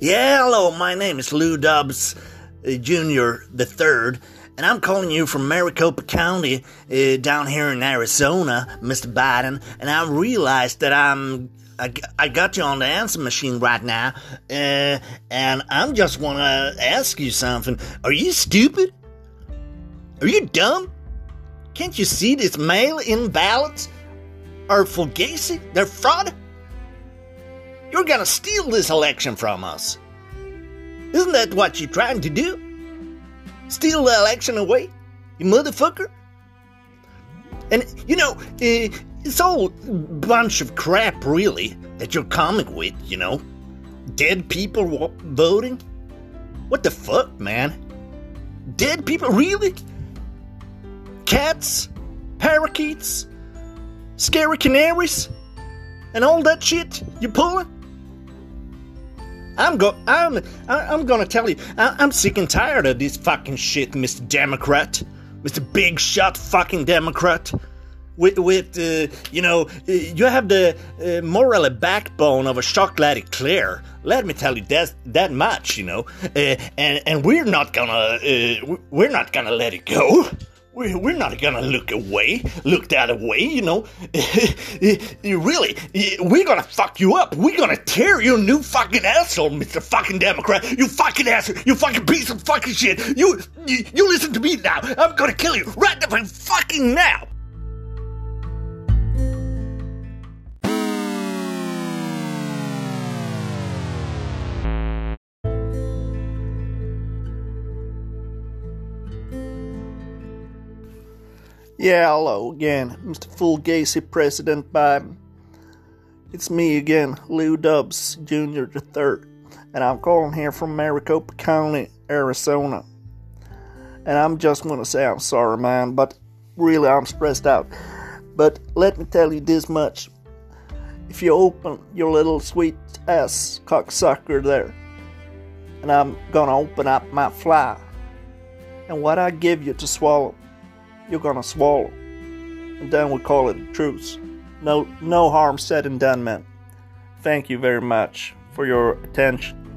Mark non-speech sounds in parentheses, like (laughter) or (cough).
Yeah, hello, my name is Lou Dobbs uh, Jr. the Third, and I'm calling you from Maricopa County uh, down here in Arizona, Mr. Biden, and I realized that I'm I, I got you on the answer machine right now, uh, and I'm just want to ask you something. Are you stupid? Are you dumb? Can't you see these mail-in ballots are fugazi? They're fraud. You're gonna steal this election from us. Isn't that what you're trying to do? Steal the election away, you motherfucker? And you know, uh, it's all bunch of crap, really, that you're coming with. You know, dead people voting. What the fuck, man? Dead people, really? Cats, parakeets, scary canaries, and all that shit you're pulling. I'm go. I'm. I'm gonna tell you. I- I'm sick and tired of this fucking shit, Mr. Democrat, Mr. Big Shot fucking Democrat. With, with uh, you know, uh, you have the uh, moral backbone of a chocolate eclair. Let me tell you that that much, you know. Uh, and and we're not gonna uh, we're not gonna let it go. We're, not gonna look away, look that away, you know. (laughs) really, we're gonna fuck you up. We're gonna tear your new fucking asshole, Mr. Fucking Democrat. You fucking asshole. You fucking piece of fucking shit. You, you, you listen to me now. I'm gonna kill you right the fucking now. Yeah, hello again, Mr. Fulgacy President Biden. It's me again, Lou Dobbs Jr. the Third, and I'm calling here from Maricopa County, Arizona. And I'm just gonna say I'm sorry, man, but really I'm stressed out. But let me tell you this much: if you open your little sweet ass cocksucker there, and I'm gonna open up my fly, and what I give you to swallow you're gonna swallow. And then we call it truce. No no harm said and done, man. Thank you very much for your attention.